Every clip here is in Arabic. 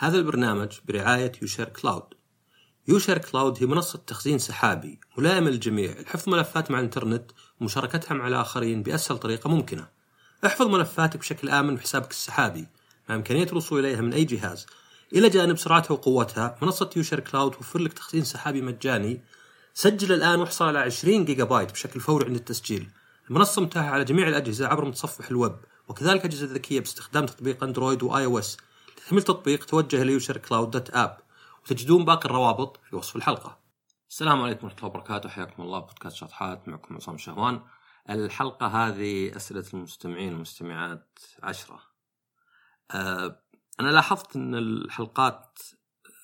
هذا البرنامج برعاية يوشر كلاود. يوشر كلاود هي منصة تخزين سحابي ملائمة للجميع. لحفظ ملفات مع الانترنت ومشاركتها مع الآخرين بأسهل طريقة ممكنة. احفظ ملفاتك بشكل آمن بحسابك السحابي. مع إمكانية الوصول إليها من أي جهاز. إلى جانب سرعتها وقوتها منصة يوشر كلاود توفر لك تخزين سحابي مجاني. سجل الآن واحصل على 20 جيجا بايت بشكل فوري عند التسجيل. المنصة متاحة على جميع الأجهزة عبر متصفح الويب وكذلك أجهزة ذكية باستخدام تطبيق أندرويد وآي أو إس لتحميل تطبيق توجه ليوشر كلاود dot app وتجدون باقي الروابط في وصف الحلقة. السلام عليكم ورحمة الله وبركاته حياكم الله بودكاست شطحات معكم عصام شهوان. الحلقة هذه أسئلة المستمعين والمستمعات عشرة. أه أنا لاحظت أن الحلقات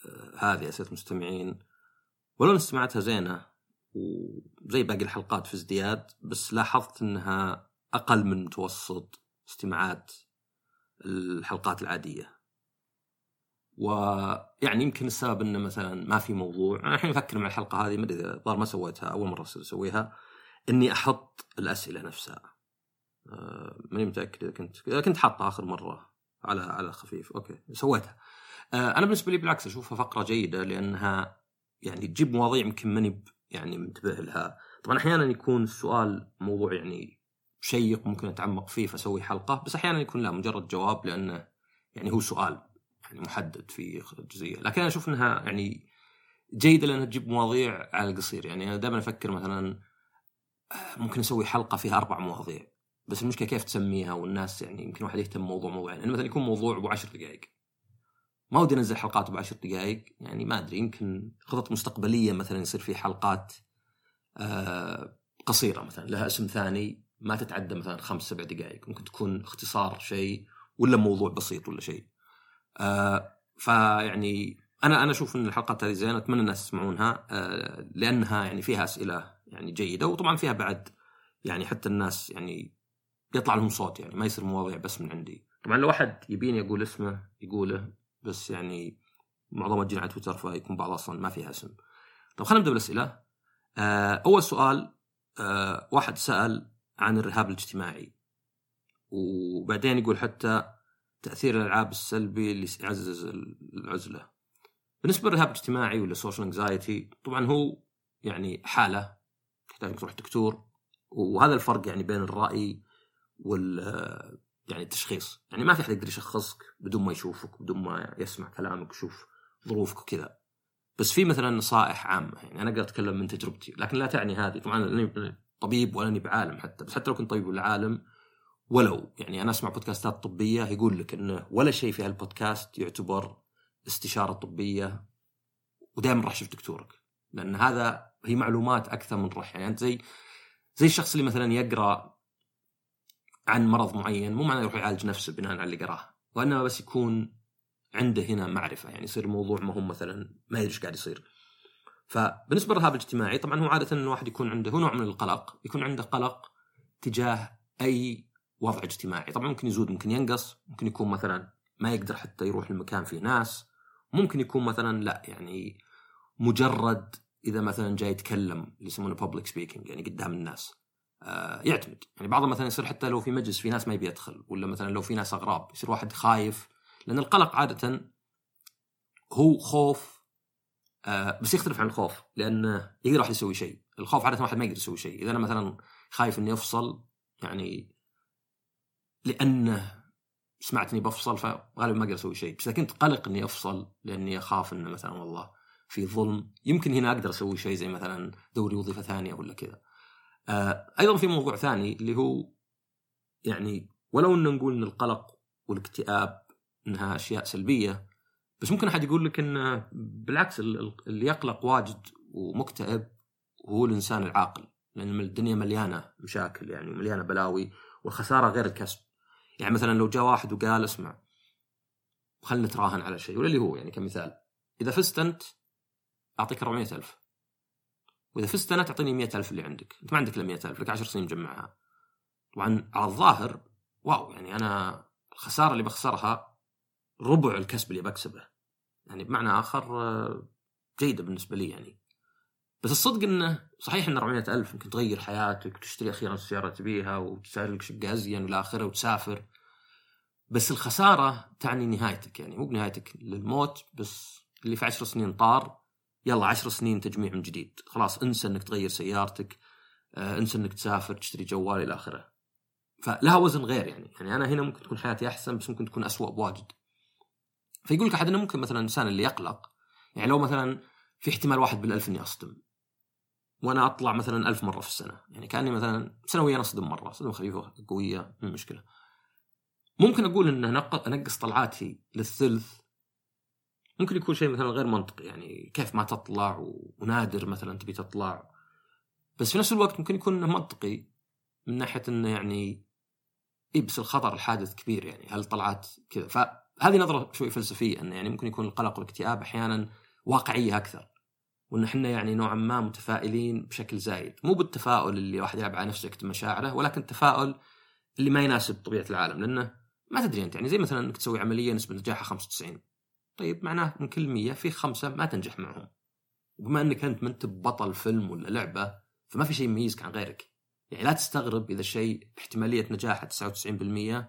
أه هذه أسئلة المستمعين والمستمعات هي زينة وزي باقي الحلقات في ازدياد بس لاحظت أنها أقل من متوسط استماعات الحلقات العادية. ويعني يمكن السبب إنه مثلا ما في موضوع. أنا الحين أفكر مع الحلقة هذه ما أدري الظاهر ما سويتها. أول مرة أسويها. إني أحط الأسئلة نفسها. آه، ماني متأكد إذا كنت إذا كنت حاطها آخر مرة. على على خفيف. أوكي سويتها. آه، أنا بالنسبة لي بالعكس أشوفها فقرة جيدة لأنها يعني تجيب مواضيع يمكن ماني يعني منتبه لها. طبعا أحيانا يكون السؤال موضوع يعني شيق ممكن أتعمق فيه فأسوي حلقة بس أحيانا يكون لا مجرد جواب لأنه يعني هو سؤال. يعني محدد في جزئية. لكن أنا أشوف إنها يعني جيدة لأنها تجيب مواضيع على القصير. يعني أنا دائما أفكر مثلا آه، ممكن أسوي حلقة فيها أربع مواضيع. بس المشكلة كيف تسميها والناس يعني يمكن واحد يهتم موضوع موضوعين يعني مثلا يكون موضوع أبو 10 دقائق. ما ودي أنزل حلقات ب 10 دقائق. يعني ما أدري يمكن خطط مستقبلية مثلا يصير في حلقات آه قصيرة مثلا لها اسم ثاني ما تتعدى مثلا خمس سبع دقائق. ممكن تكون اختصار شيء ولا موضوع بسيط ولا شيء. آه فيعني أنا أنا أشوف إن الحلقات هذه زينة أتمنى الناس يسمعونها آه لأنها يعني فيها أسئلة يعني جيدة وطبعا فيها بعد يعني حتى الناس يعني يطلع لهم صوت يعني ما يصير مواضيع بس من عندي. طبعا لو أحد يبيني أقول اسمه يقوله بس يعني معظمها تجينا على تويتر فيكون بعض أصلا ما فيها اسم. طيب خلينا نبدأ بالأسئلة. آه أول سؤال واحد سأل عن الرهاب الاجتماعي وبعدين يقول حتى تأثير الألعاب السلبي اللي يعزز العزلة. بالنسبة للرهاب الاجتماعي ولا social anxiety طبعا هو يعني حالة تحتاج انك تروح دكتور وهذا الفرق يعني بين الرأي وال يعني التشخيص. يعني ما في أحد يقدر يشخصك بدون ما يشوفك بدون ما يسمع كلامك ويشوف ظروفك وكذا. بس في مثلا نصائح عامة يعني أنا أقدر أتكلم من تجربتي لكن لا تعني هذه. طبعا طبيب ولا أني بعالم حتى بس حتى لو كنت طبيب ولا عالم ولو يعني أنا أسمع بودكاستات طبية يقول لك انه ولا شيء في هالبودكاست يعتبر استشارة طبية ودائما راح شوف دكتورك لأن هذا هي معلومات أكثر من رح يعني أنت زي زي الشخص اللي مثلا يقرأ عن مرض معين مو معناه يروح يعالج نفسه بناء على اللي قراه وإنما بس يكون عنده هنا معرفة يعني يصير الموضوع ما هو مثلا ما يدري إيش قاعد يصير. فبالنسبة للرهاب الاجتماعي طبعا هو عادة الواحد يكون عنده هو نوع من القلق يكون عنده قلق تجاه أي وضع اجتماعي. طبعا ممكن يزود ممكن ينقص ممكن يكون مثلا ما يقدر حتى يروح لمكان فيه ناس. ممكن يكون مثلا لا يعني مجرد إذا مثلا جاي يتكلم اللي يسمونه بابليك سبيكينج يعني قدام الناس. آه يعتمد. يعني بعضهم مثلا يصير حتى لو في مجلس في ناس ما يبي يدخل ولا مثلا لو في ناس أغراب يصير واحد خايف. لأن القلق عادة هو خوف آه بس يختلف عن الخوف لأنه يقدر واحد يسوي شيء. الخوف عادة واحد ما يقدر يسوي شيء. إذا أنا مثلا خايف إني أفصل يعني لأنه سمعت اني بفصل فغالبا ما أقدر أسوي شيء. بس إذا كنت قلق إني أفصل لأني أخاف إنه مثلا والله في ظلم يمكن هنا أقدر أسوي شيء زي مثلا دوري وظيفة ثانية ولا كذا. آه أيضا في موضوع ثاني اللي هو يعني ولو إن نقول إن القلق والاكتئاب إنها أشياء سلبية بس ممكن أحد يقول لك إنه بالعكس اللي يقلق واجد ومكتئب هو الإنسان العاقل. لأن الدنيا مليانة مشاكل يعني مليانه بلاوي والخسارة غير الكسب. يعني مثلا لو جاء واحد وقال اسمع خلنا نتراهن على شيء ولا اللي هو يعني كمثال إذا فزت أنت أعطيك 400000 وإذا فزت أنا تعطيني 100000 اللي عندك. أنت ما عندك إلا 100000 لك 10 سنين مجمعها. طبعا على الظاهر واو يعني أنا الخسارة اللي بخسرها ربع الكسب اللي بكسبه. يعني بمعنى آخر آه، جيدة بالنسبة لي يعني. بس الصدق إنه صحيح إن 400000 يمكن تغير حياتك وتشتري أخيرا السيارة تبيها وتسعر لك شقه ازين والى آخره وتسافر. بس الخسارة تعني نهايتك يعني مو بنهايتك للموت بس اللي في عشر سنين طار يلا عشر سنين تجميع من جديد. خلاص انسى إنك تغير سيارتك آه، انسى إنك تسافر تشتري جوال إلى آخره. فلها وزن غير يعني يعني أنا هنا ممكن تكون حياتي أحسن بس ممكن تكون أسوأ بواجد. فيقول لك أحد إنه ممكن مثلا الإنسان اللي يقلق يعني لو مثلا في احتمال واحد بالألف إني أصدم. وأنا أطلع مثلا ألف مرة في السنة. يعني كأني مثلا سنويا اصدم مرة صدمه خفيفة قوية من مشكلة. ممكن أقول ان أنقص طلعاتي للثلث. ممكن يكون شيء مثلا غير منطقي يعني كيف ما تطلع ونادر مثلا تبي تطلع. بس في نفس الوقت ممكن يكون إنه منطقي من ناحية إنه يعني اي بس الخطر الحادث كبير يعني هل طلعت كذا؟ فهذه نظرة شوي فلسفية إنه يعني ممكن يكون القلق والاكتئاب أحيانا واقعية أكثر. وإن إحنا يعني نوعا ما متفائلين بشكل زايد. مو بالتفاؤل اللي واحد يلعب على نفسه يكتم مشاعره ولكن التفاؤل اللي ما يناسب طبيعة العالم لأنه ما تدري أنت يعني زي مثلا إنك تسوي عملية نسبة نجاحها 95 طيب معناه من كل 100 في خمسة ما تنجح معهم. وبما إنك أنت ما أنت بطل فيلم ولا لعبة فما في شيء يميزك عن غيرك. يعني لا تستغرب إذا شيء احتمالية نجاحه 99%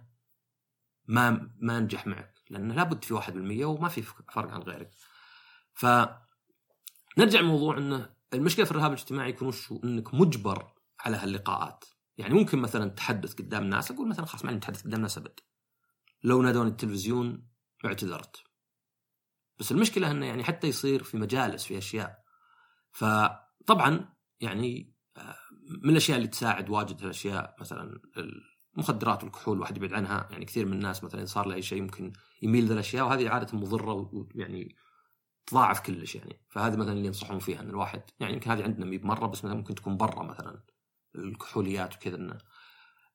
ما ما نجح معك لأنه لابد في 1% وما في فرق عن غيرك. ف نرجع لموضوع إنه المشكلة في الرهاب الاجتماعي يكون وشو؟ إنك مجبر على هاللقاءات. يعني ممكن مثلا تحدث قدام الناس أقول مثلا خلاص ما نتحدث قدام الناس أبد. لو نادوني التلفزيون اعتذرت. بس المشكلة إنه يعني حتى يصير في مجالس في أشياء. فطبعا يعني آه، من الأشياء اللي تساعد واجد الأشياء مثلا المخدرات والكحول الواحد يبعد عنها. يعني كثير من الناس مثلا صار له أي شيء ممكن يميل ذا الاشياء وهذه عادة مضرة ويعني تضاعف كلش يعني. فهذه مثلا اللي ينصحون فيها إن الواحد يعني يمكن هذه عندنا مي بمره بس مثلا ممكن تكون برا مثلا الكحوليات وكذا إنه.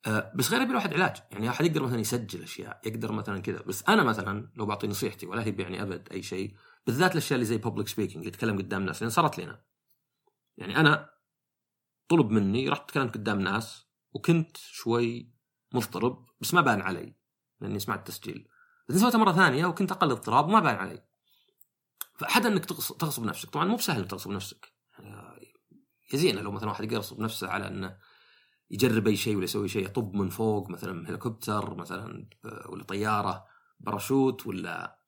أه بس غير يبي الواحد علاج. يعني أحد يقدر مثلا يسجل أشياء يقدر مثلا كذا. بس أنا مثلا لو بعطي نصيحتي ولا هي يعني أبد أي شيء بالذات الأشياء اللي زي بابليك سبيكينج يتكلم قدام ناس. لأن صارت لنا. يعني أنا طلب مني رحت تكلمت قدام ناس وكنت شوي مضطرب بس ما بان علي لأني سمعت التسجيل. بس سويتها مرة ثانية وكنت أقل اضطراب وما بان علي. فحد إنك تغصب نفسك. طبعا مو بسهل تغصب نفسك. يا زين لو مثلا واحد يغصب نفسه على إنه يجرب أي شيء ولا يسوي شيء يطب من فوق مثلا هليكوبتر مثلا ولا طيارة باراشوت ولا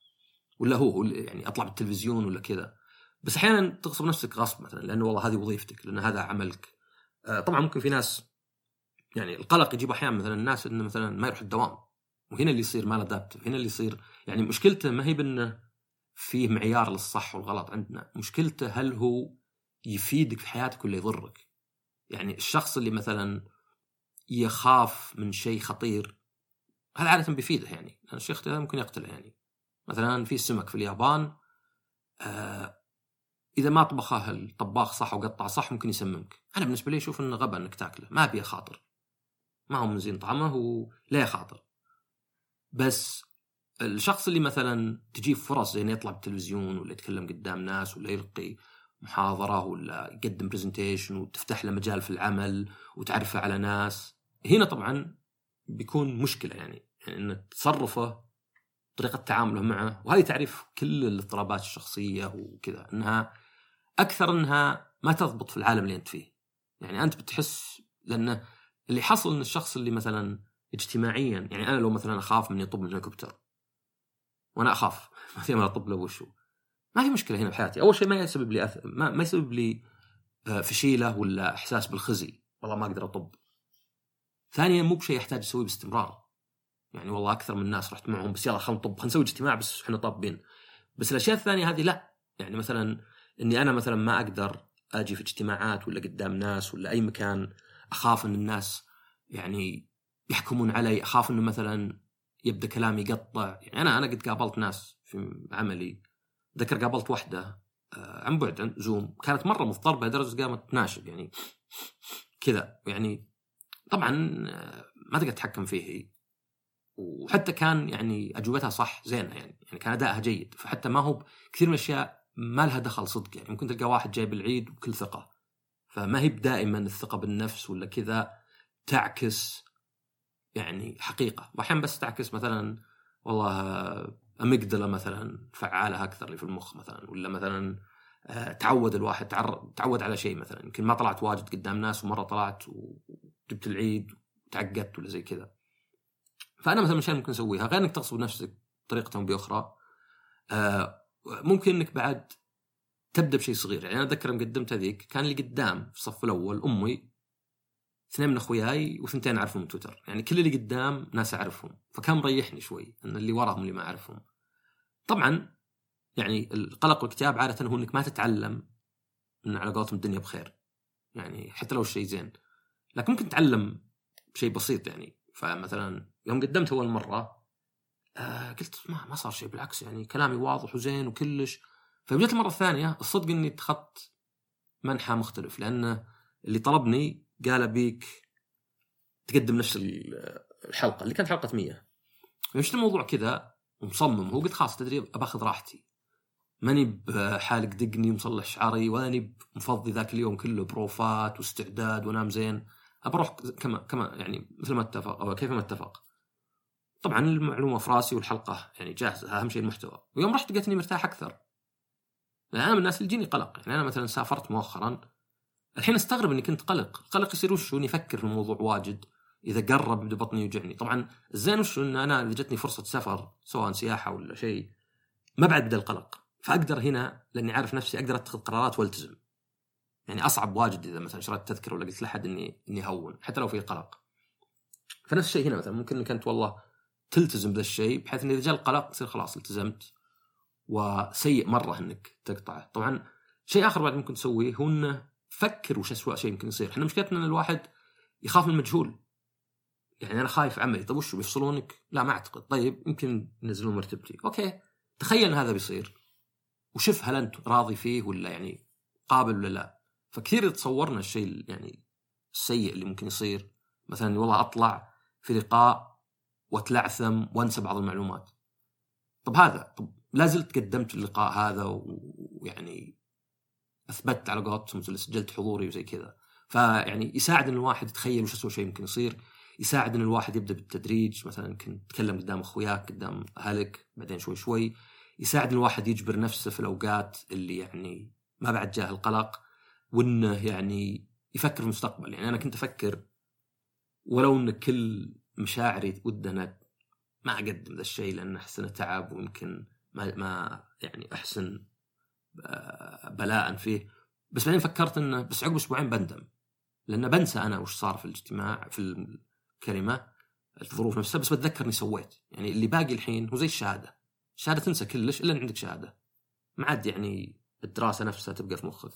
ولا هو يعني أطلع بالتلفزيون ولا كذا. بس أحيانا تغصب نفسك غصب مثلا لأنه والله هذه وظيفتك لأن هذا عملك. آه، طبعا ممكن في ناس يعني القلق يجيب أحيانا مثلا الناس إنه مثلا ما يروح الدوام. وهنا اللي يصير ما ادابتف هنا اللي يصير يعني مشكلته ما هي بإنه فيه معيار للصح والغلط عندنا. مشكلته هل هو يفيدك في حياتك ولا يضرك؟ يعني الشخص اللي مثلا يخاف من شيء خطير هذا عادة بيفيده يعني. لأن الشيء هذا ممكن يقتله يعني. مثلا في سمك في اليابان آه إذا ما طبخه الطباخ صح وقطع صح ممكن يسممك. أنا بالنسبة لي أشوف إنه غبا إنك تاكله. ما أبي خاطر ما هو من زين طعمه ولا خاطر بس الشخص اللي مثلا تجيب فرص زي إنه يطلع بالتلفزيون ولا يتكلم قدام ناس ولا يلقي محاضرة ولا يقدم برزنتيشن وتفتح له مجال في العمل وتعرفه على ناس هنا طبعا بيكون مشكلة يعني يعني ان تصرفه طريقة تعامله معه وهذه تعريف كل الاضطرابات الشخصية وكذا إنها أكثر إنها ما تضبط في العالم اللي أنت فيه. يعني أنت بتحس لأنه اللي حصل إن الشخص اللي مثلا اجتماعيا يعني أنا لو مثلا أخاف من يطب من الهليكوبتر وأنا اخاف. ما في ما اطب له وشو. ما في مشكلة هنا بحياتي. أول شيء ما يسبب لي أث... ما, ما يسبب لي آه، فشيلة ولا إحساس بالخزي. والله ما أقدر أطب. ثانيا مو بشيء يحتاج أسويه باستمرار. يعني والله أكثر من الناس رحت معهم بس يلا خلينا نطب خلينا نسوي اجتماع بس إحنا طابين. بس الأشياء الثانية هذه لا. يعني مثلا إني أنا مثلا ما أقدر أجي في اجتماعات ولا قدام ناس ولا أي مكان أخاف إن الناس يعني يحكمون علي. أخاف إنه مثلا يبدأ كلامي يقطع. يعني أنا أنا قد قابلت ناس في عملي. ذكر قابلت واحدة آه، عن بعد زوم. كانت مرة مضطربة لدرجة قامت تناشب يعني كذا. يعني طبعا آه، ما تقدر تتحكم فيه. هي وحتى كان يعني أجوبتها صح زينة يعني. يعني كان أدائها جيد. فحتى ما هو كثير من الأشياء ما لها دخل صدق. يعني ممكن تلقى واحد جاي بالعيد بكل ثقة. فما هي دائما الثقة بالنفس ولا كذا تعكس يعني حقيقة. واحيانا بس تعكس مثلا والله اميجدلا مثلا فعالة أكثر اللي في المخ مثلا ولا مثلا آه، تعود الواحد تعود على شيء مثلا. يمكن ما طلعت واجد قدام ناس ومرة طلعت وجبت العيد وتعقدت ولا زي كذا. فأنا مثلا من الاشياء ممكن أسويها. غير إنك تغصب نفسك بطريقة أو بأخرى آه ممكن إنك بعد تبدأ بشيء صغير. يعني أنا أتذكر يوم قدمت هذيك كان اللي قدام في الصف الأول أمي اثنين من أخوياي وثنتين أعرفهم من تويتر. يعني كل اللي قدام ناس أعرفهم. فكان مريحني شوي إن اللي وراهم اللي ما أعرفهم. طبعا يعني القلق والاكتئاب عادة هو إنك ما تتعلم إن على قولتهم الدنيا بخير. يعني حتى لو الشيء زين. لكن ممكن تتعلم بشيء بسيط يعني. فمثلا يوم قدمت أول مرة آه قلت ما ما صار شيء بالعكس يعني كلامي واضح وزين وكلش. فجيت المرة الثانية الصدق إني اتخذت منحى مختلف. لأن اللي طلبني قال أبيك تقدم نفس الحلقة اللي كانت حلقة 100 فمشت الموضوع كذا ومصمم؟ هو قلت خلاص تدري أباخذ راحتي. ماني بحالق دقني ومصلح شعري ولا مفضي ذاك اليوم كله بروفات واستعداد وانام زين. بروح كما كما يعني مثل ما اتفق أو كيف ما اتفق. طبعا المعلومة في راسي والحلقة يعني جاهزة أهم شيء المحتوى. ويوم رحت لقيتني مرتاح أكثر. يعني أنا من الناس اللي يجيني قلق. يعني أنا مثلا سافرت مؤخرا الحين أستغرب إني كنت قلق. القلق يصير وش إني أفكر في الموضوع واجد. إذا قرب يبدأ بطني يوجعني طبعا الزين وش إن أنا إذا جتني فرصة سفر سواء سياحة ولا شيء ما بعد بدأ القلق. فأقدر هنا لأني عارف نفسي أقدر أتخذ قرارات وألتزم. يعني أصعب واجد إذا مثلا شريت تذكرة ولا قلت لأحد اني إني هون حتى لو في قلق. فنفس الشيء هنا مثلا. ممكن إنك أنت والله تلتزم بهذا الشيء بحيث إن إذا جاء القلق تصير خلاص التزمت. وسيء مرة إنك تقطعه. طبعا شيء آخر بعد ممكن تسويه هو إنه فكر وش اسوء شيء يمكن يصير. إحنا مشكلتنا إن الواحد يخاف من المجهول. يعني أنا خايف عملي طيب وش بيفصلونك؟ لا ما أعتقد. طيب يمكن ينزلون مرتبتي. أوكي. تخيل ان هذا بيصير. وشوف هل أنت راضي فيه ولا يعني قابل ولا لا. فكثير تصورنا الشيء يعني السيء اللي ممكن يصير. مثلا والله أطلع في لقاء وأتلعثم وأنسى بعض المعلومات. طب هذا؟ طب لا زلت قدمت اللقاء هذا ويعني أثبتت على قولتهم سجلت حضوري وزي كذا. فيعني يساعد إن الواحد يتخيل وش اسوء شيء ممكن يصير. يساعد إن الواحد يبدأ بالتدريج مثلا يمكن تتكلم قدام أخوياك قدام أهلك بعدين شوي شوي. يساعد الواحد يجبر نفسه في الأوقات اللي يعني ما بعد جاه القلق وإنه يعني يفكر في المستقبل. يعني أنا كنت أفكر ولو إن كل مشاعري ودنا ما أقدم ذا الشيء لأن احس انه تعب ويمكن ما ما يعني أحسن بلاء فيه. بس بعدين فكرت إنه بس عقب أسبوعين بندم. لأن بنسى أنا وش صار في الاجتماع في الكلمة الظروف نفسها بس بتذكر إني سويت. يعني اللي باقي الحين هو زي الشهادة. الشهادة تنسى كلش إلا ان عندك شهادة. ما عاد يعني الدراسة نفسها تبقى في مخك.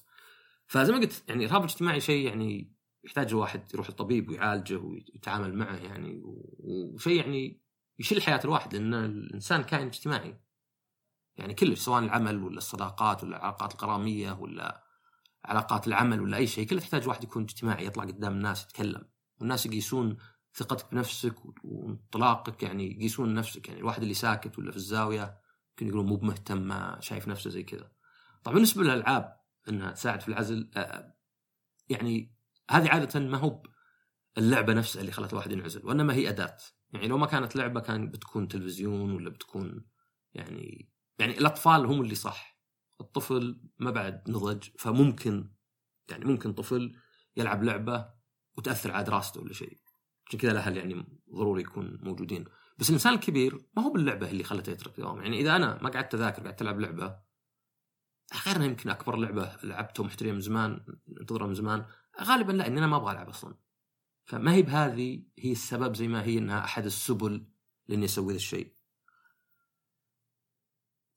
فزي ما قلت يعني الرهاب الاجتماعي شيء يعني يحتاج الواحد يروح للطبيب ويعالجه ويتعامل معه يعني وشيء يعني يشيل حياة الواحد لأن الإنسان كائن اجتماعي. يعني كلش سواء العمل ولا الصداقات ولا العلاقات الغراميه ولا علاقات العمل ولا أي شيء كله تحتاج واحد يكون اجتماعي يطلع قدام الناس يتكلم. والناس يقيسون ثقتك بنفسك وانطلاقك يعني يقيسون نفسك يعني الواحد اللي ساكت ولا في الزاوية يمكن يقولون مو بمهتم ما شايف نفسه زي كذا. طبعا بالنسبة للألعاب إنها تساعد في العزل يعني هذه عادة ما هو اللعبة نفسها اللي خلت الواحد ينعزل وإنما هي أداة. يعني لو ما كانت لعبة كان بتكون تلفزيون ولا بتكون يعني يعني الأطفال هم اللي صح. الطفل ما بعد نضج فممكن يعني ممكن طفل يلعب لعبة وتأثر على دراسته ولا شيء. عشان كذا الاهل يعني ضروري يكون موجودين. بس الانسان الكبير ما هو باللعبة اللي خلته يترك دوام يعني إذا أنا ما قعدت أذاكر قعدت ألعب لعبة غير يمكن أكبر لعبة لعبتها ومحتريها من زمان انتظرها من زمان غالبا لا إني أنا ما أبغى ألعب أصلا. فما هي بهذه هي السبب زي ما هي إنها أحد السبل لأني أسوي ذا الشيء.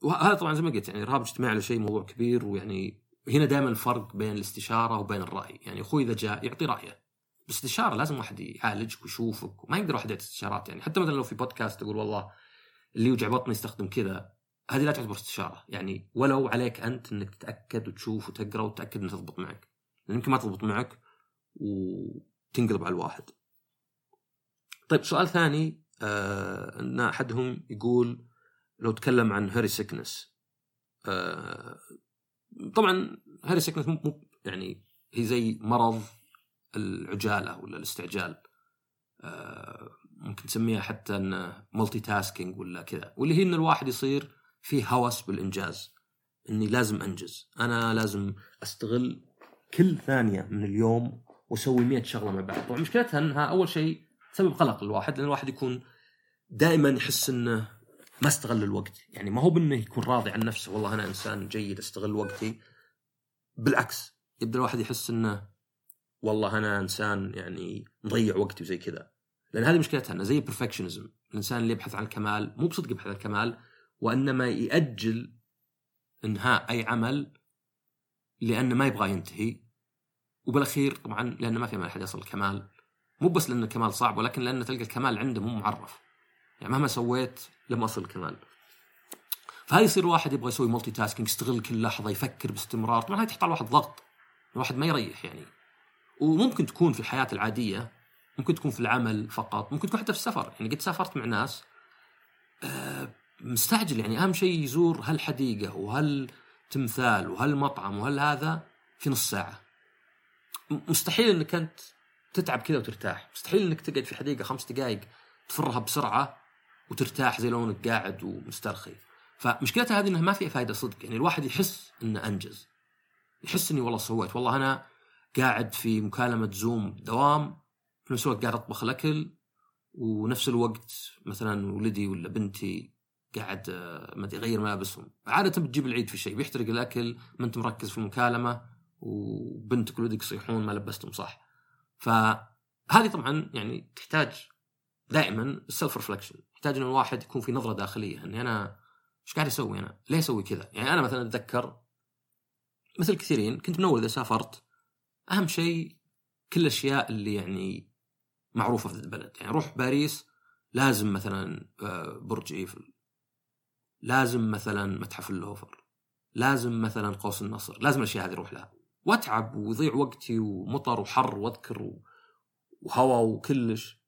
وهذا طبعا زي ما قلت يعني الارهاب الاجتماعي على شيء موضوع كبير ويعني هنا دائما الفرق بين الاستشارة وبين الرأي. يعني أخوي إذا جاء يعطي رأيه. بس استشاره لازم واحد يعالجك ويشوفك وما يقدر واحد يعطي استشارات. يعني حتى مثلا لو في بودكاست تقول والله اللي يوجع بطني يستخدم كذا هذه لا تعتبر استشارة. يعني ولو عليك أنت إنك تتأكد وتشوف وتقرأ وتتأكد إنها تضبط معك. لأن يمكن ما تضبط معك وتنقلب على الواحد. طيب سؤال ثاني آه إن أحدهم يقول لو تكلم عن hurry sickness آه طبعا hurry sickness مو يعني هي زي مرض العجالة ولا الاستعجال آه ممكن تسميها حتى إنه multitasking ولا كذا واللي هي إن الواحد يصير فيه هوس بالإنجاز إني لازم أنجز أنا لازم أستغل كل ثانية من اليوم وأسوي 100 شغلة مع بعض. طبعا مشكلتها إنها أول شيء تسبب قلق للواحد لأن الواحد يكون دائما يحس إنه ما استغل الوقت. يعني ما هو بإنه يكون راضي عن نفسه. والله أنا إنسان جيد أستغل وقتي. بالعكس يبدأ الواحد يحس إنه والله أنا إنسان يعني مضيع وقتي وزي كذا. لأن هذه مشكلتها إنه زي البرفكشنزم الإنسان اللي يبحث عن الكمال مو بصدق يبحث عن الكمال وإنما يأجل إنهاء أي عمل لأنه ما يبغى ينتهي. وبالأخير طبعا لأنه ما في احد يصل الكمال. مو بس لأن الكمال صعب ولكن لأن تلقى الكمال عنده مو معرف. يعني مهما سويت لم اصل الكمال فهذا يصير الواحد يبغى يسوي multitasking يستغل كل لحظة يفكر باستمرار. طبعا هذه تحط على الواحد ضغط. الواحد ما يريح يعني. وممكن تكون في الحياة العادية ممكن تكون في العمل فقط ممكن تكون حتى في السفر. يعني قد سافرت مع ناس آه، مستعجل. يعني أهم شيء يزور هالحديقة وهالتمثال وهالمطعم وهالهذا في نص ساعة. مستحيل إنك أنت تتعب كذا وترتاح. مستحيل إنك تقعد في حديقة خمس دقائق تفرها بسرعة وترتاح زي لو إنك قاعد ومسترخي. فمشكلتها هذه إنها ما فيها فائده صدق. يعني الواحد يحس إنه أنجز. يحس إني والله سويت. والله أنا قاعد في مكالمة زوم دوام في نفس الوقت قاعد أطبخ الأكل ونفس الوقت مثلا ولدي ولا بنتي قاعد ما يغير ملابسهم. عادة بتجيب العيد في شيء بيحترق الأكل ما أنت مركز في المكالمة وبنتك وولدك يصيحون ما لبستهم صح. فهذه طبعا يعني تحتاج دائما ال self reflection يحتاج إن الواحد يكون في نظرة داخلية إني أنا إيش قاعد أسوي أنا؟ ليه أسوي كذا؟ يعني أنا مثلا أتذكر مثل كثيرين كنت من أول إذا سافرت أهم شيء كل الأشياء اللي يعني معروفة في البلد يعني أروح باريس لازم مثلا آه، برج إيفل لازم مثلا متحف اللوفر لازم مثلا قوس النصر لازم الأشياء هذه أروح لها وأتعب ويضيع وقتي ومطر وحر وأذكر وهواء وكلش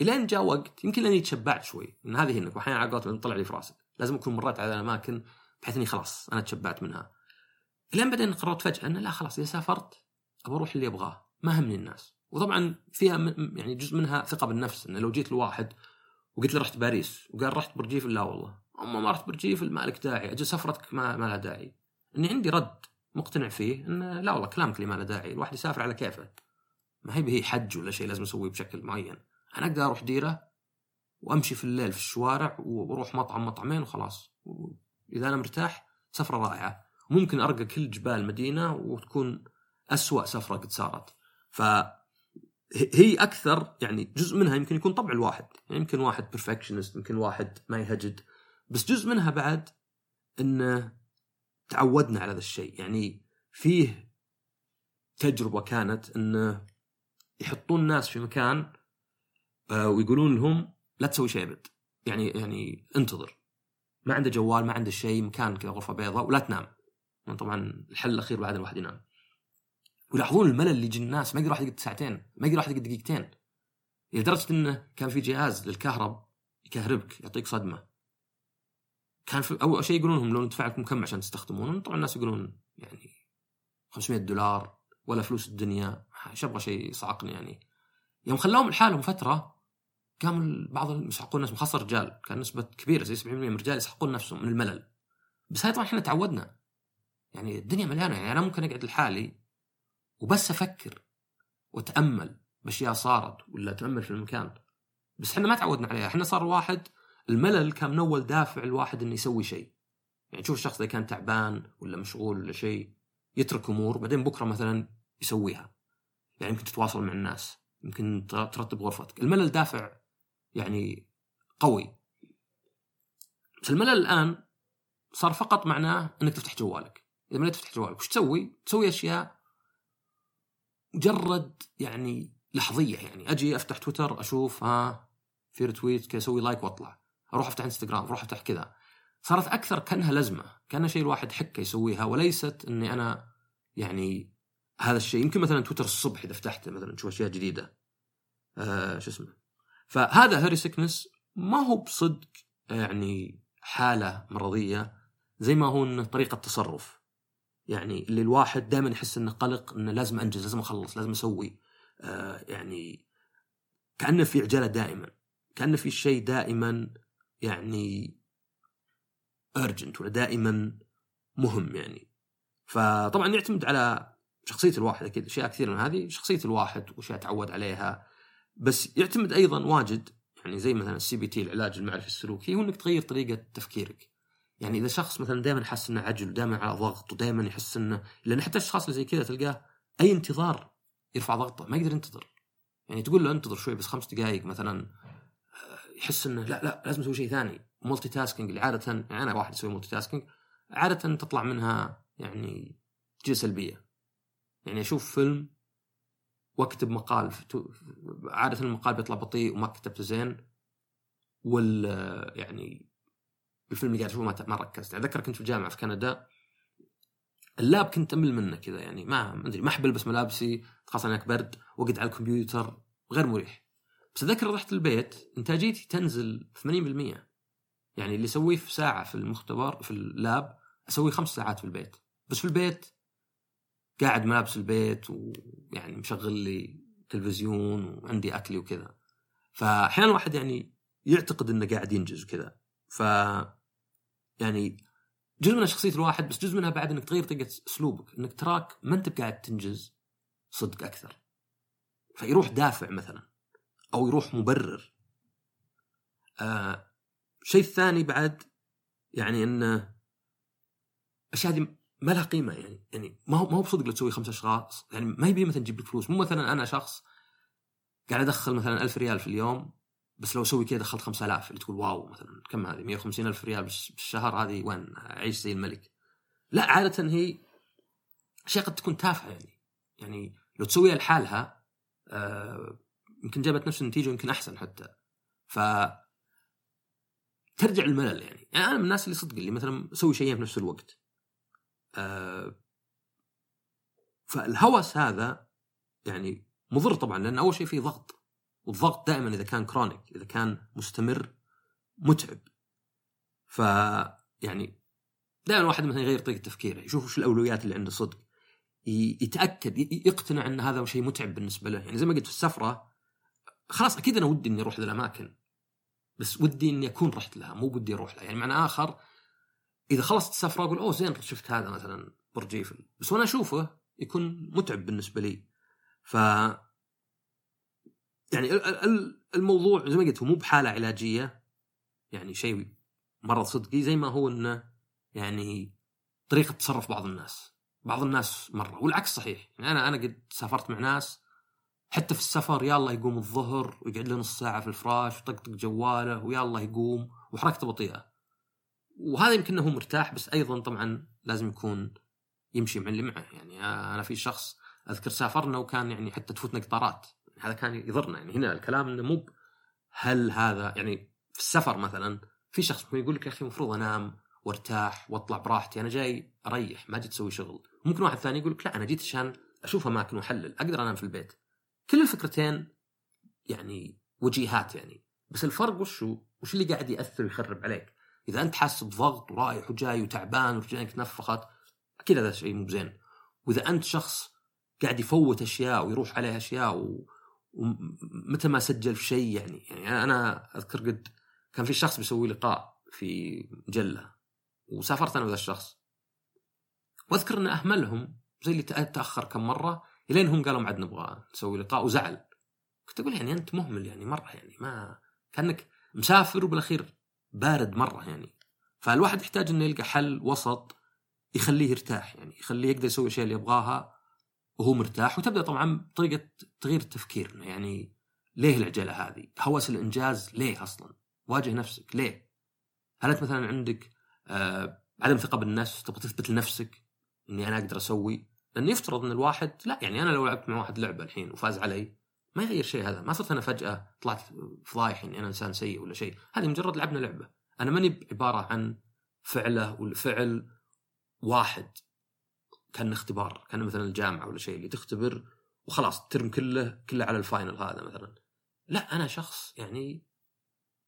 إلين جاء وقت يمكن لأني تشبعت شوي من هذه انك واحيانا على قولتهم طلع لي في راسك لازم أكون مرات على الأماكن بحيث إني خلاص أنا تشبعت منها. إلين بعدين قررت فجأة إنه لا خلاص إذا سافرت أبغى أروح اللي أبغاه. ما همني الناس. وطبعا فيها يعني جزء منها ثقة بالنفس إنه لو جيت لواحد وقلت له رحت باريس وقال رحت برجيف لا والله. أما ما رحت برجيف ما لك داعي. أجل سفرتك ما, ما لها داعي. إني عندي رد مقتنع فيه انه لا والله كلامك اللي ما له داعي. الواحد يسافر على كيفه. ما هي هي حج ولا شيء لازم اسويه بشكل معين. أنا أقدر أروح ديرة وأمشي في الليل في الشوارع وأروح مطعم مطعمين وخلاص. اذا أنا مرتاح سفرة رائعة. ممكن أرقى كل جبال المدينة وتكون أسوأ سفرة قد صارت. ف هي أكثر يعني جزء منها يمكن يكون طبع الواحد. يعني يمكن واحد بيرفكشنست يمكن واحد ما يهجد. بس جزء منها بعد انه تعودنا على هذا الشيء. يعني فيه تجربة كانت انه يحطون الناس في مكان ويقولون لهم لا تسوي شيء أبد. يعني يعني انتظر. ما عنده جوال ما عنده شيء مكان كذا غرفة بيضاء ولا تنام. طبعا الحل الأخير بعد الواحد ينام. ويلاحظون الملل اللي يجي الناس. ما يقدر واحد يقعد ساعتين. ما يقدر واحد يقعد دقيقتين. لدرجة إنه كان في جهاز للكهرب يكهربك يعطيك صدمة. كان في أول شيء يقولون لهم لو ندفع لكم كم عشان تستخدمونه. طبعا الناس يقولون يعني 500 دولار ولا فلوس الدنيا. إيش أبغى شيء يصعقني يعني. يوم خلوهم لحالهم فترة قام بعض يسحقون نفسهم خاصه الرجال. كان نسبة كبيرة زي 70% من الرجال يسحقون نفسهم من الملل. بس هاي طبعا إحنا تعودنا. يعني الدنيا مليانة. يعني أنا ممكن أقعد لحالي وبس أفكر وأتأمل بأشياء صارت ولا أتأمل في المكان. بس إحنا ما تعودنا عليها. إحنا صار واحد الملل كان من أول دافع الواحد إنه يسوي شيء. يعني تشوف الشخص إذا كان تعبان ولا مشغول ولا شيء يترك أمور بعدين بكرة مثلا يسويها. يعني يمكن تتواصل مع الناس يمكن ترتب غرفتك. الملل دافع يعني قوي. الملل الآن صار فقط معناه إنك تفتح جوالك. إذا ما تفتح جوالك وش تسوي؟ تسوي أشياء مجرد يعني لحظية يعني. أجي أفتح تويتر أشوف ها في رتويت كذا أسوي لايك وأطلع. أروح أفتح إنستغرام أروح أفتح كذا. صارت أكثر كأنها لزمة كانها شيء الواحد حكة يسويها وليست إني أنا يعني هذا الشيء. يمكن مثلا تويتر الصبح إذا فتحته مثلا تشوف أشياء جديدة. آه شو اسمه؟ فهذا hurry sickness ما هو بصدق يعني حالة مرضية زي ما هو إنه طريقة تصرف. يعني اللي الواحد دائما يحس إنه قلق إنه لازم أنجز لازم أخلص لازم أسوي. آه يعني كأنه في عجالة دائما كأنه في شيء دائما يعني urgent ولا دائما مهم يعني. فطبعا يعتمد على شخصية الواحد أكيد أشياء كثيرة من هذه شخصية الواحد وأشياء تعود عليها. بس يعتمد أيضا واجد يعني زي مثلا ال CBT العلاج المعرفي السلوكي هو إنك تغير طريقة تفكيرك. يعني إذا شخص مثلا دائما حس إنه عجل ودائما على ضغط ودائما يحس إنه لأن حتى الأشخاص اللي زي كذا تلقاه أي انتظار يرفع ضغطه ما يقدر ينتظر. يعني تقول له انتظر شوي بس خمس دقائق مثلا آه، يحس إنه لا لا لازم أسوي شيء ثاني. multitasking اللي عادة يعني أنا واحد يسوي multitasking عادة تطلع منها يعني تجي سلبية. يعني أشوف فيلم واكتب مقال عادة المقال بيطلع بطيء وما كتبته زين وال يعني الفيلم اللي قاعد أشوفه ما ركزت. أتذكر كنت في الجامعة في كندا اللاب كنت أمل منه كذا يعني ما أدري ما أحب ألبس ملابسي خاصة هناك برد واقعد على الكمبيوتر غير مريح. بس أتذكر رحت البيت إنتاجيتي تنزل 80% يعني اللي اسويه في ساعة في المختبر في اللاب أسويه خمس ساعات في البيت. بس في البيت قاعد ملابس البيت ويعني مشغل لي تلفزيون وعندي أكلي وكذا. فاحيانا الواحد يعني يعتقد إنه قاعد ينجز وكذا. ف يعني جزء من شخصية الواحد بس جزء منها بعد إنك تغير طريقة أسلوبك إنك تراك ما أنت بقاعد تنجز صدق أكثر. فيروح دافع مثلا أو يروح مبرر. آه الشيء الثاني بعد يعني إنه الاشياء هذه ما لها قيمة يعني يعني ما هو ما هو بصدق لو تسوي خمس أشخاص يعني ما يبي مثلا تجيب لك فلوس. مو مثلا أنا شخص قاعد أدخل مثلا ألف ريال في اليوم بس لو أسوي كذا دخلت 5000 اللي تقول واو مثلا كم هذه؟ 150 ألف ريال بالشهر هذه وين؟ أعيش زي الملك. لا عادة هي أشياء قد تكون تافهة يعني. يعني لو تسويها لحالها آه يمكن جابت نفس النتيجة ويمكن أحسن حتى. ف ترجع الملل يعني. يعني أنا من الناس اللي صدق اللي مثلا أسوي شيئين في نفس الوقت. فالهوس هذا يعني مضر طبعا لأن أول شيء فيه ضغط والضغط دائما إذا كان كرونيك إذا كان مستمر متعب. ف يعني دائما الواحد مثلا يغير طريقة تفكيره يشوف وش الأولويات اللي عنده صدق يتأكد يقتنع إن هذا شيء متعب بالنسبة له. يعني زي ما قلت في السفرة خلاص أكيد أنا ودي إني أروح ذا الأماكن بس ودي إني أكون رحت لها مو ودي أروح لها. يعني معنى آخر إذا خلصت السفره أقول أوه زين شفت هذا مثلا برج ايفل بس وأنا أشوفه يكون متعب بالنسبة لي. ف يعني الموضوع زي ما قلت هو مو بحالة علاجية. يعني شيء مرض صدقي زي ما هو إنه يعني طريقة تصرف بعض الناس. بعض الناس مرة والعكس صحيح. يعني أنا أنا قد سافرت مع ناس حتى في السفر يلا يقوم الظهر ويقعد له نص ساعة في الفراش وطقطق جواله ويلا يقوم وحركته بطيئة. وهذا يمكن هو مرتاح بس أيضا طبعا لازم يكون يمشي مع اللي معه. يعني أنا في شخص أذكر سافرنا وكان يعني حتى تفوتنا قطارات. هذا كان يضرنا. يعني هنا الكلام إنه مو هل هذا يعني في السفر مثلا في شخص ممكن يقول لك يا أخي المفروض أنام وأرتاح وأطلع براحتي أنا جاي أريح ما جيت أسوي شغل. ممكن واحد ثاني يقول لك لا أنا جيت عشان أشوف أماكن وأحلل أقدر أنام في البيت. كل الفكرتين يعني وجيهات يعني. بس الفرق وشو؟ وش اللي قاعد يأثر ويخرب عليك؟ إذا أنت حاسس بضغط ورايح وجاي وتعبان ورجلينك تنفخت أكيد هذا شيء مو زين وإذا أنت شخص قاعد يفوت أشياء ويروح عليه أشياء و... ومتى ما سجل في شيء يعني يعني أنا أذكر قد كان في شخص بيسوي لقاء في مجلة وسافرت أنا وذا الشخص. وأذكر انه أهملهم زي اللي تأخر كم مرة إلين هم قالوا عاد نبغى نسوي لقاء وزعل. كنت أقول يعني أنت مهمل يعني مرة يعني ما كأنك مسافر وبالأخير بارد مرة يعني فالواحد يحتاج إنه يلقى حل وسط يخليه يرتاح يعني يخليه يقدر يسوي الاشياء اللي يبغاها وهو مرتاح وتبدأ طبعا طريقه تغيير التفكير يعني ليه العجلة هذه؟ هوس الإنجاز ليه أصلا؟ واجه نفسك ليه؟ هل أنت مثلا عندك آه عدم ثقة بالنفس تبغى تثبت لنفسك إني أنا أقدر أسوي لأن يفترض إن الواحد لا يعني أنا لو لعبت مع واحد لعبة الحين وفاز علي ما يغير شيء هذا. ما صرت أنا فجأة طلعت فضايح إني أنا إنسان سيء ولا شيء. هذه مجرد لعبنا لعبة. أنا ماني عبارة عن فعله والفعل واحد. كان اختبار. كان مثلا الجامعة ولا شيء اللي تختبر وخلاص الترم كله كله على ال final هذا مثلا. لا أنا شخص يعني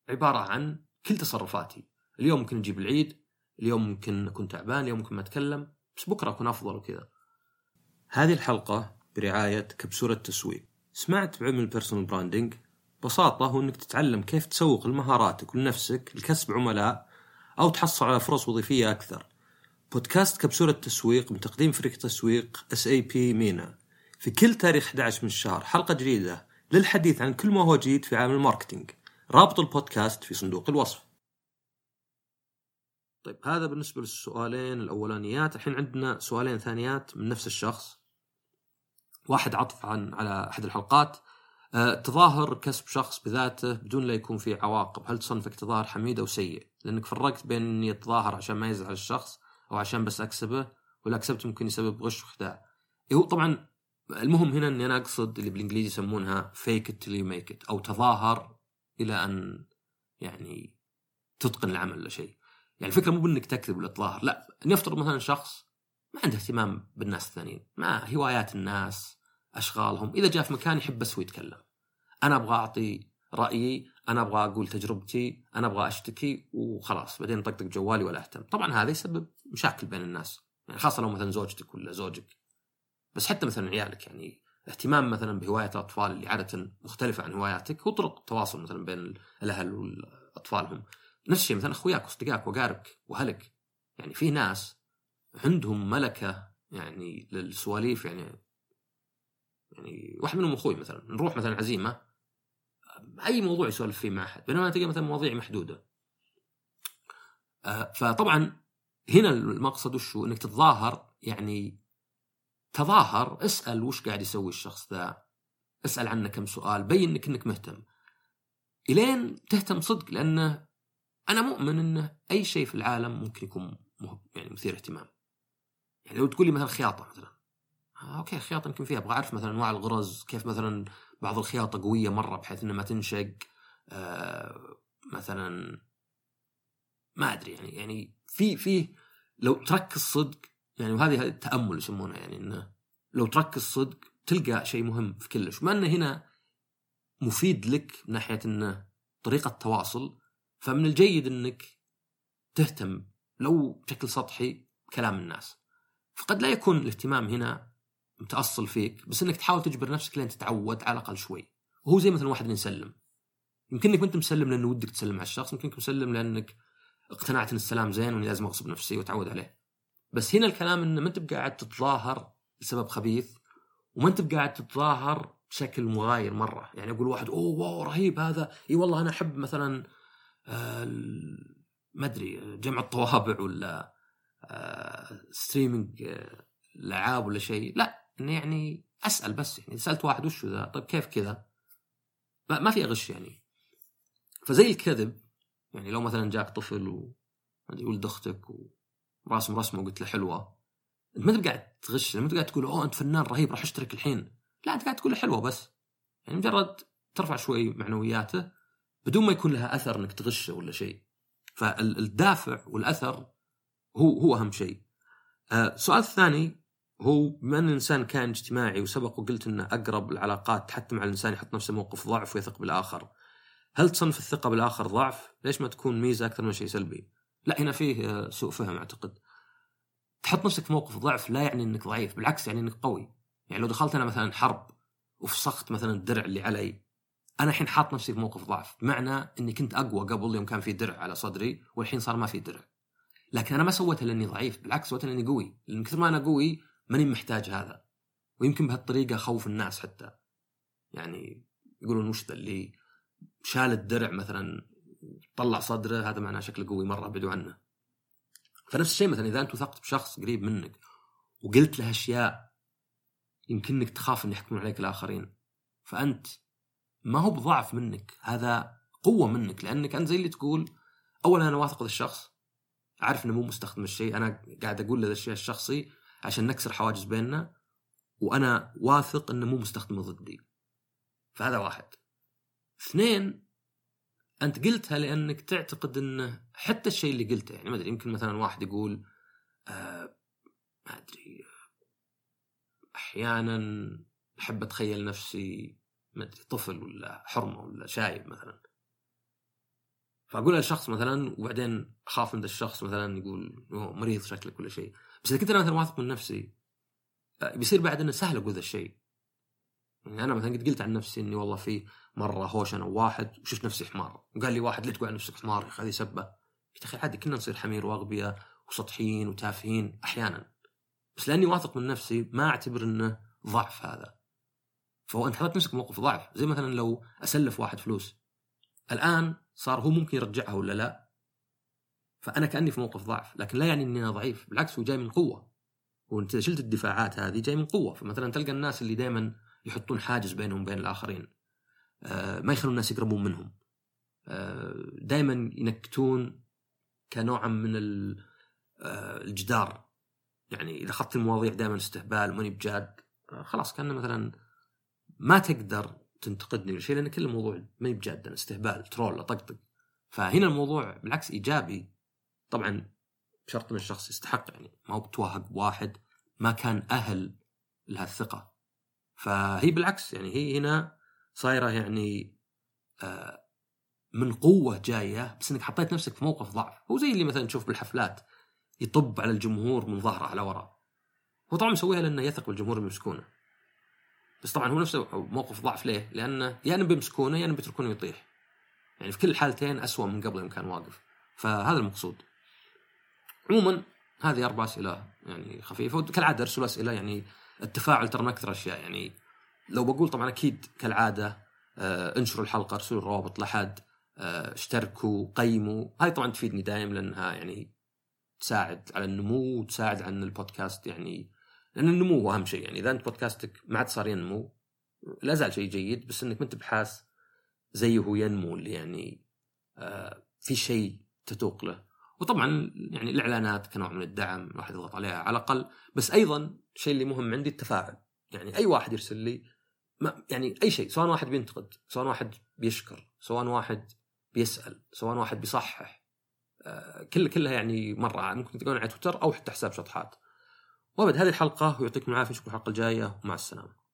عبارة عن كل تصرفاتي. اليوم ممكن أجيب العيد اليوم ممكن أكون تعبان اليوم ممكن ما أتكلم بس بكرة أكون أفضل وكذا. هذه الحلقة برعاية كبسولة تسويق سمعت بعلم ال personal branding ببساطة هو إنك تتعلم كيف تسوق لمهاراتك ولنفسك لكسب عملاء أو تحصل على فرص وظيفية أكثر. بودكاست كبسولة تسويق من تقديم فريق تسويق SAP MENA. في كل تاريخ 11 من الشهر حلقة جديدة للحديث عن كل ما هو جديد في عالم ال marketing. رابط البودكاست في صندوق الوصف طيب هذا بالنسبة للسؤالين الأولانيات الحين عندنا سؤالين ثانيات من نفس الشخص واحد عطف عن على أحد الحلقات. أه تظاهر كسب شخص بذاته بدون لا يكون فيه عواقب. هل تصنفك تظاهر حميد أو سيء؟ لأنك فرقت بين أني أتظاهر عشان ما يزعل الشخص أو عشان بس أكسبه ولا كسبت ممكن يسبب غش وخداع. هو طبعا المهم هنا إني أنا أقصد اللي بالإنجليزي يسمونها فيك ات till ميك ات أو تظاهر إلى أن يعني تتقن العمل ولا شيء. يعني الفكرة مو بإنك تكذب ولا تظاهر لا. نفترض مثلا شخص ما عنده اهتمام بالناس الثانيين ما هوايات الناس أشغالهم. إذا جاء في مكان يحب بس ويتكلم أنا أبغى أعطي رأيي أنا أبغى أقول تجربتي أنا أبغى أشتكي وخلاص. بعدين طقطق جوالي ولا أهتم. طبعا هذا يسبب مشاكل بين الناس. يعني خاصة لو مثلا زوجتك ولا زوجك. بس حتى مثلا عيالك يعني اهتمام مثلا بهوايات الأطفال اللي عادة مختلفة عن هواياتك هو طرق تواصل مثلا بين الأهل واطفالهم نفس الشيء مثلا أخوياك وأصدقائك واقاربك وأهلك. يعني في ناس عندهم ملكة يعني للسواليف يعني يعني واحد منهم أخوي مثلا نروح مثلا عزيمة أي موضوع يسولف فيه مع أحد بينما تلقى مثلا مواضيع محدودة. آه، فطبعا هنا المقصد وش إنك تتظاهر يعني تظاهر اسأل وش قاعد يسوي الشخص ذا اسأل عنه كم سؤال بين إنك إنك مهتم. إلين تهتم صدق لأنه أنا مؤمن إنه أي شيء في العالم ممكن يكون يعني مثير اهتمام. يعني لو تقول لي مثلا خياطة مثلا. آه أوكي خياطة يمكن فيها. أبغى أعرف مثلا أنواع الغرز كيف مثلا بعض الخياطة قوية مرة بحيث إنها ما تنشق. آه مثلا ما أدري يعني يعني في في لو تركز صدق يعني وهذه التأمل يسمونها يعني إنه لو تركز صدق تلقى شيء مهم في كلش. وما انه هنا مفيد لك من ناحية انه طريقة تواصل فمن الجيد إنك تهتم لو بشكل سطحي كلام الناس. فقد لا يكون الاهتمام هنا متأصل فيك بس إنك تحاول تجبر نفسك لين تتعود على الأقل شوي. وهو زي مثلا واحد يسلم يمكن إنك انت مسلم لأنه ودك تسلم على الشخص يمكن مسلم لأنك اقتنعت إن السلام زين وإني لازم أغصب نفسي وأتعود عليه. بس هنا الكلام إنه ما أنت قاعد تتظاهر بسبب خبيث وما أنت قاعد تتظاهر بشكل مغاير مرة. يعني أقول واحد أوه wow رهيب هذا. إي والله أنا أحب مثلا آه ما أدري جمع الطوابع ولا آه streaming آه ولا شيء. لا إنه يعني أسأل بس يعني سألت واحد وش ذا؟ طيب كيف كذا؟ ما في غش يعني. فزي الكذب يعني لو مثلا جاك طفل ولد أختك وراسم رسمة وقلت له حلوة انت ما انت قاعد تغش ما انت قاعد تقول أوه أنت فنان رهيب راح أشترك الحين. لا أنت قاعد تقول له حلوة بس. يعني مجرد ترفع شوي معنوياته بدون ما يكون لها أثر إنك تغشه ولا شيء. فالدافع والأثر هو هو أهم شيء آه، السؤال الثاني هو بما ان الإنسان كان اجتماعي وسبق وقلت ان أقرب العلاقات حتى مع الإنسان يحط نفسه موقف ضعف ويثق بالآخر. هل تصنف الثقة بالآخر ضعف؟ ليش ما تكون ميزة أكثر من شيء سلبي؟ لا هنا فيه آه، سوء فهم أعتقد. تحط نفسك في موقف ضعف لا يعني إنك ضعيف، بالعكس يعني إنك قوي. يعني لو دخلت أنا مثلا حرب وفسخت مثلا الدرع اللي علي أنا الحين حاط نفسي في موقف ضعف، بمعنى إني كنت أقوى قبل يوم كان في درع على صدري والحين صار ما في درع. لكن أنا ما سويتها لأني ضعيف، بالعكس سويتها لأني قوي، لأن كثر ما أنا قوي ماني محتاج هذا. ويمكن بهالطريقة خوف الناس حتى. يعني يقولون وش ذا اللي شال الدرع مثلا طلع صدره هذا معناه شكله قوي مرة ابعدوا عنه. فنفس الشيء مثلا إذا أنت وثقت بشخص قريب منك وقلت له أشياء يمكنك تخاف أن يحكمون عليك الآخرين. فأنت ما هو بضعف منك هذا قوة منك لأنك أنت زي اللي تقول أولا أنا واثق ذا الشخص عارف أنه مو مستخدم الشيء. أنا قاعد أقول له الشيء الشخصي عشان نكسر حواجز بيننا وأنا واثق إنه مو مستخدم ضدي. فهذا واحد. اثنين أنت قلتها لأنك تعتقد إنه حتى الشيء اللي قلته يعني ما أدري يمكن مثلا واحد يقول آه ما أدري أحيانا أحب أتخيل نفسي ما أدري طفل ولا حرمة ولا شايب مثلا. فأقولها لشخص مثلا وبعدين أخاف من الشخص مثلا يقول مريض شكلك ولا شيء. بس إذا كنت أنا مثلا واثق من نفسي آه، بيصير بعد إنه سهل أقول ذا الشيء. يعني أنا مثلا قد قلت عن نفسي إني والله في مرة هوش أنا وواحد وشفت نفسي حمار. وقال لي واحد ليه تقول عن نفسك حمار يا أخي هذه سبة. قلت أخي عادي كنا نصير حمير وأغبياء وسطحيين وتافهين أحيانا. بس لأني واثق من نفسي ما أعتبر إنه ضعف هذا. فهو أنت حطيت نفسك موقف ضعف. زي مثلا لو أسلف واحد فلوس. الآن صار هو ممكن يرجعها ولا لا؟ فأنا كأني في موقف ضعف لكن لا يعني إني أنا ضعيف بالعكس هو جاي من قوة. وانت شلت الدفاعات هذه جاي من قوة فمثلا تلقى الناس اللي دائما يحطون حاجز بينهم وبين الآخرين. آه، ما يخلون الناس يقربون منهم. آه، دائما ينكتون كنوعا من آه، الجدار. يعني إذا أخذت المواضيع دائما استهبال ماني بجاد خلاص كان مثلا ما تقدر تنتقدني ولا شيء لأن كل الموضوع ما بجاد استهبال ترول اطقطق فهنا الموضوع بالعكس إيجابي. طبعا بشرط إن الشخص يستحق يعني ما هو بتوهق بواحد ما كان أهل لهالثقة. فهي بالعكس يعني هي هنا صايرة يعني آه من قوة جاية بس إنك حطيت نفسك في موقف ضعف. هو زي اللي مثلا تشوف بالحفلات يطب على الجمهور من ظهره على وراء. هو طبعا مسويها لأنه يثق بالجمهور يمسكونه. بس طبعا هو نفسه موقف ضعف ليه؟ لأنه يا يعني بيمسكونه يا يعني بيتركونه يطيح. يعني في كل الحالتين اسوء من قبل يوم كان واقف. فهذا المقصود. عموما هذه أربع أسئلة يعني خفيفة وكالعادة ارسلوا أسئلة يعني التفاعل ترى من أكثر أشياء. يعني لو بقول طبعا أكيد كالعادة آه انشروا الحلقة ارسلوا الروابط لحد آه اشتركوا قيموا. هذه طبعا تفيدني دائم لأنها يعني تساعد على النمو وتساعد على إن البودكاست يعني لأن النمو هو أهم شيء. يعني إذا أنت بودكاستك ما عاد صار ينمو لا زال شيء جيد بس إنك ما أنت بحاس زيه ينمو اللي يعني آه في شيء تتوق له. وطبعا يعني الإعلانات كنوع من الدعم الواحد يضغط عليها على الأقل. بس أيضا الشيء اللي مهم عندي التفاعل. يعني أي واحد يرسل لي ما يعني أي شيء سواء واحد بينتقد سواء واحد بيشكر سواء واحد بيسأل سواء واحد بيصحح آه كل كلها يعني مرة. ممكن تلقون على تويتر أو حتى حساب شطحات. وابد هذه الحلقة ويعطيكم العافية نشوفكم الحلقة الجاية. ومع السلامة.